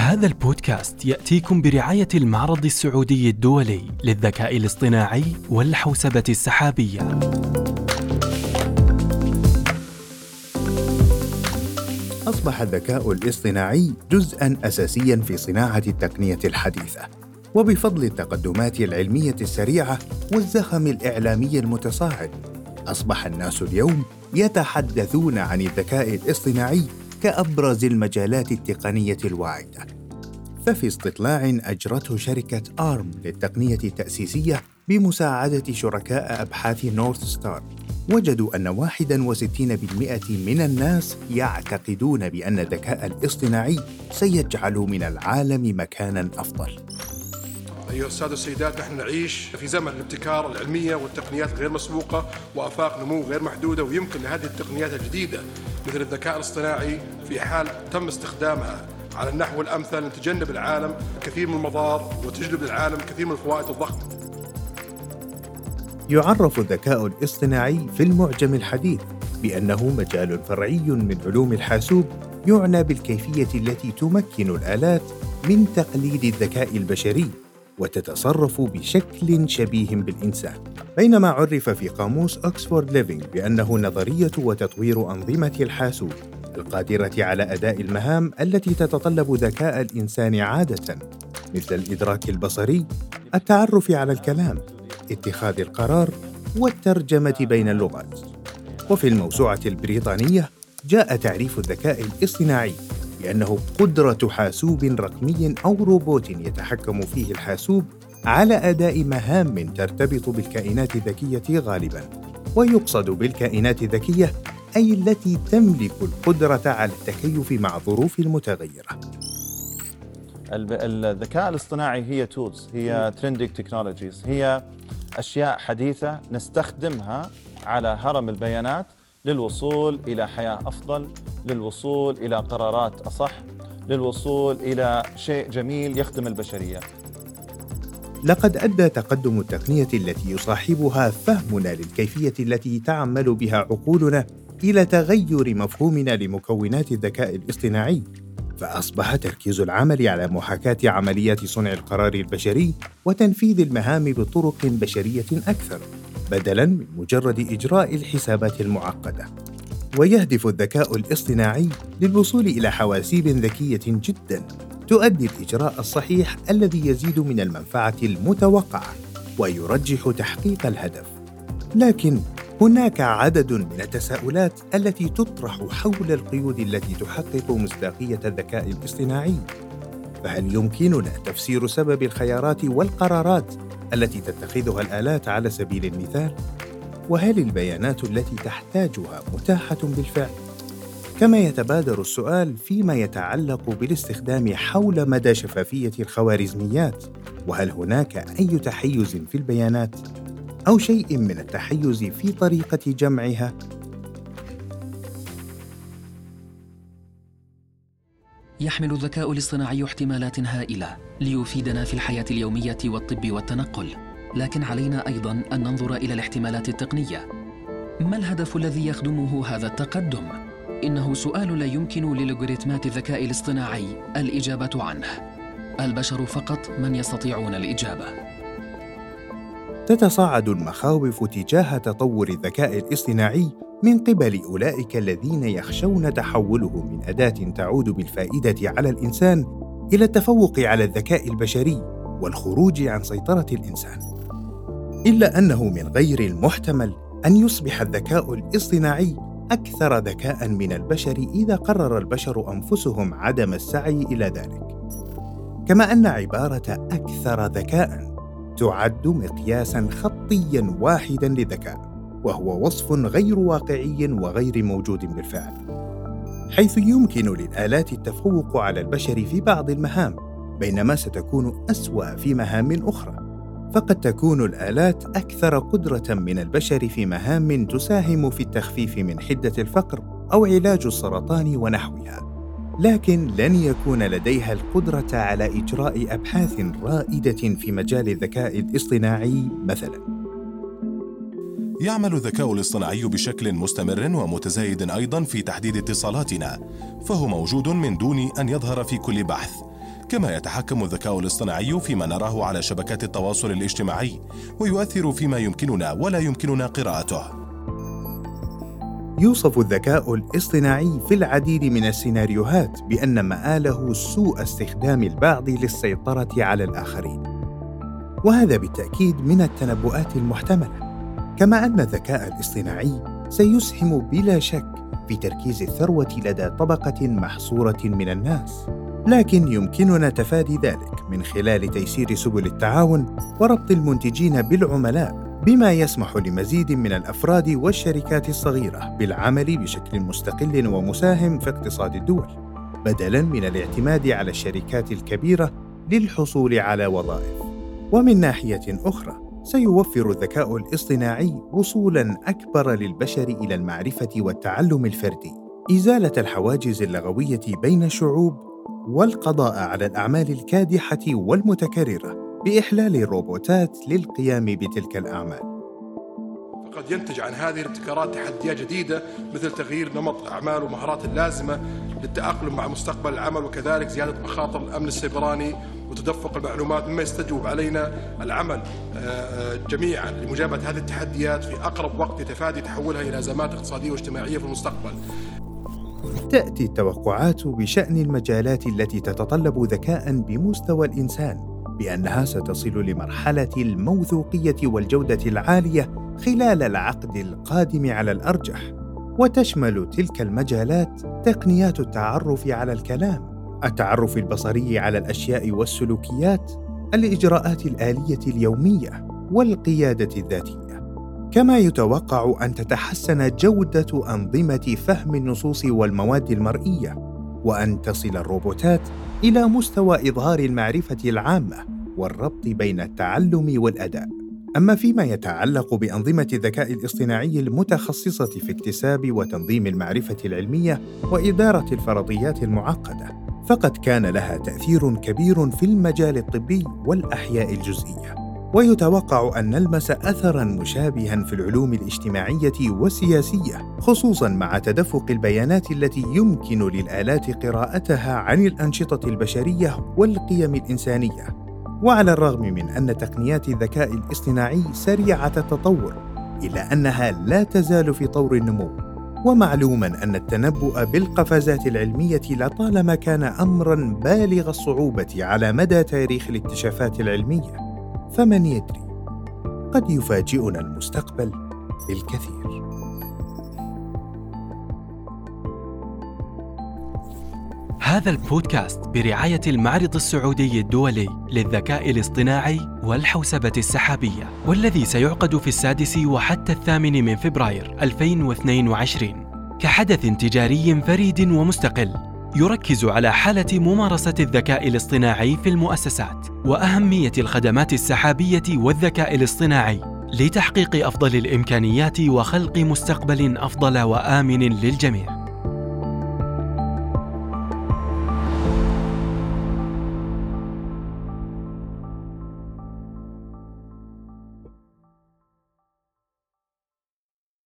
هذا البودكاست يأتيكم برعاية المعرض السعودي الدولي للذكاء الاصطناعي والحوسبة السحابية. أصبح الذكاء الاصطناعي جزءًا أساسيًا في صناعة التقنية الحديثة، وبفضل التقدمات العلمية السريعة والزخم الإعلامي المتصاعد، أصبح الناس اليوم يتحدثون عن الذكاء الاصطناعي كأبرز المجالات التقنية الواعدة. ففي استطلاع أجرته شركة آرم للتقنية التأسيسية بمساعدة شركاء أبحاث نورث ستار. وجدوا أن 61% من الناس يعتقدون بأن الذكاء الاصطناعي سيجعل من العالم مكانا أفضل. أيها السادة والسيدات نحن نعيش في زمن الابتكار العلمية والتقنيات الغير مسبوقة وآفاق نمو غير محدودة ويمكن لهذه التقنيات الجديدة مثل الذكاء الاصطناعي في حال تم استخدامها. على النحو الأمثل نتجنب العالم كثير من المضار وتجلب للعالم كثير من الفوائد الضخمة يعرف الذكاء الاصطناعي في المعجم الحديث بأنه مجال فرعي من علوم الحاسوب يعنى بالكيفية التي تمكن الآلات من تقليد الذكاء البشري وتتصرف بشكل شبيه بالإنسان. بينما عرف في قاموس أكسفورد Living بأنه نظرية وتطوير أنظمة الحاسوب القادرة على أداء المهام التي تتطلب ذكاء الإنسان عادة مثل الإدراك البصري، التعرف على الكلام، اتخاذ القرار والترجمة بين اللغات. وفي الموسوعة البريطانية جاء تعريف الذكاء الاصطناعي بأنه قدرة حاسوب رقمي أو روبوت يتحكم فيه الحاسوب على أداء مهام ترتبط بالكائنات الذكية غالباً. ويقصد بالكائنات الذكية أي التي تملك القدرة على التكيف مع الظروف المتغيرة. الذكاء الاصطناعي هي tools هي trending technologies هي أشياء حديثة نستخدمها على هرم البيانات للوصول إلى حياة أفضل للوصول إلى قرارات أصح للوصول إلى شيء جميل يخدم البشرية. لقد أدى تقدم التقنية التي يصاحبها فهمنا للكيفية التي تعمل بها عقولنا. إلى تغير مفهومنا لمكونات الذكاء الاصطناعي فأصبح تركيز العمل على محاكاة عمليات صنع القرار البشري وتنفيذ المهام بطرق بشرية أكثر بدلا من مجرد إجراء الحسابات المعقدة. ويهدف الذكاء الاصطناعي للوصول إلى حواسيب ذكية جدا تؤدي الإجراء الصحيح الذي يزيد من المنفعة المتوقعة ويرجح تحقيق الهدف. لكن هناك عدد من التساؤلات التي تطرح حول القيود التي تحقق مصداقية الذكاء الاصطناعي. فهل يمكننا تفسير سبب الخيارات والقرارات التي تتخذها الآلات على سبيل المثال؟ وهل البيانات التي تحتاجها متاحة بالفعل؟ كما يتبادر السؤال فيما يتعلق بالاستخدام حول مدى شفافية الخوارزميات وهل هناك أي تحيز في البيانات؟ أو شيء من التحيز في طريقة جمعها. يحمل الذكاء الاصطناعي احتمالات هائلة ليفيدنا في الحياة اليومية والطب والتنقل. لكن علينا أيضا أن ننظر إلى الاحتمالات التقنية. ما الهدف الذي يخدمه هذا التقدم؟ إنه سؤال لا يمكن للوغاريتمات الذكاء الاصطناعي الإجابة عنه. البشر فقط من يستطيعون الإجابة. تتصاعد المخاوف تجاه تطور الذكاء الاصطناعي من قبل أولئك الذين يخشون تحوله من أداة تعود بالفائدة على الإنسان إلى التفوق على الذكاء البشري والخروج عن سيطرة الإنسان. إلا أنه من غير المحتمل أن يصبح الذكاء الاصطناعي أكثر ذكاء من البشر إذا قرر البشر أنفسهم عدم السعي إلى ذلك. كما أن عبارة أكثر ذكاء تعد مقياسا خطيا واحدا للذكاء وهو وصف غير واقعي وغير موجود بالفعل حيث يمكن للآلات التفوق على البشر في بعض المهام بينما ستكون أسوأ في مهام أخرى. فقد تكون الآلات أكثر قدرة من البشر في مهام تساهم في التخفيف من حدة الفقر أو علاج السرطان ونحوها. لكن لن يكون لديها القدرة على إجراء أبحاث رائدة في مجال الذكاء الاصطناعي مثلا. يعمل الذكاء الاصطناعي بشكل مستمر ومتزايد أيضا في تحديد اتصالاتنا فهو موجود من دون أن يظهر في كل بحث. كما يتحكم الذكاء الاصطناعي فيما نراه على شبكات التواصل الاجتماعي ويؤثر فيما يمكننا ولا يمكننا قراءته. يوصف الذكاء الاصطناعي في العديد من السيناريوهات بأن مآله سوء استخدام البعض للسيطرة على الآخرين. وهذا بالتأكيد من التنبؤات المحتملة. كما أن الذكاء الاصطناعي سيسهم بلا شك في تركيز الثروة لدى طبقة محصورة من الناس. لكن يمكننا تفادي ذلك من خلال تيسير سبل التعاون وربط المنتجين بالعملاء بما يسمح لمزيد من الأفراد والشركات الصغيرة بالعمل بشكل مستقل ومساهم في اقتصاد الدول بدلا من الاعتماد على الشركات الكبيرة للحصول على وظائف. ومن ناحية أخرى سيوفر الذكاء الاصطناعي وصولا أكبر للبشر إلى المعرفة والتعلم الفردي. إزالة الحواجز اللغوية بين الشعوب والقضاء على الأعمال الكادحة والمتكررة بإحلال الروبوتات للقيام بتلك الأعمال. قد ينتج عن هذه الابتكارات تحديات جديدة مثل تغيير نمط الأعمال والمهارات اللازمة للتأقلم مع مستقبل العمل وكذلك زيادة مخاطر الأمن السيبراني وتدفق المعلومات مما يستجوب علينا العمل. آه، آه، جميعا لمجابهة هذه التحديات في أقرب وقت لتفادي تحولها إلى أزمات اقتصادية واجتماعية في المستقبل. تأتي التوقعات بشأن المجالات التي تتطلب ذكاء بمستوى الإنسان. بأنها ستصل لمرحلة الموثوقية والجودة العالية خلال العقد القادم على الأرجح وتشمل تلك المجالات تقنيات التعرف على الكلام التعرف البصري على الأشياء والسلوكيات الإجراءات الآلية اليومية والقيادة الذاتية. كما يتوقع أن تتحسن جودة أنظمة فهم النصوص والمواد المرئية وأن تصل الروبوتات إلى مستوى إظهار المعرفة العامة والربط بين التعلم والأداء. أما فيما يتعلق بأنظمة الذكاء الاصطناعي المتخصصة في اكتساب وتنظيم المعرفة العلمية وإدارة الفرضيات المعقدة فقد كان لها تأثير كبير في المجال الطبي والأحياء الجزئية. ويتوقع أن نلمس اثرا مشابها في العلوم الاجتماعية والسياسية خصوصا مع تدفق البيانات التي يمكن للآلات قراءتها عن الأنشطة البشرية والقيم الإنسانية. وعلى الرغم من أن تقنيات الذكاء الاصطناعي سريعة التطور إلا أنها لا تزال في طور النمو. ومعلوما أن التنبؤ بالقفزات العلمية لطالما كان امرا بالغ الصعوبة على مدى تاريخ الاكتشافات العلمية. فمن يدري؟ قد يفاجئنا المستقبل بالكثير. هذا البودكاست برعاية المعرض السعودي الدولي للذكاء الاصطناعي والحوسبة السحابية والذي سيعقد في السادس وحتى الثامن من فبراير 2022 كحدث تجاري فريد ومستقل. يركز على حالة ممارسة الذكاء الاصطناعي في المؤسسات وأهمية الخدمات السحابية والذكاء الاصطناعي لتحقيق أفضل الإمكانيات وخلق مستقبل أفضل وآمن للجميع.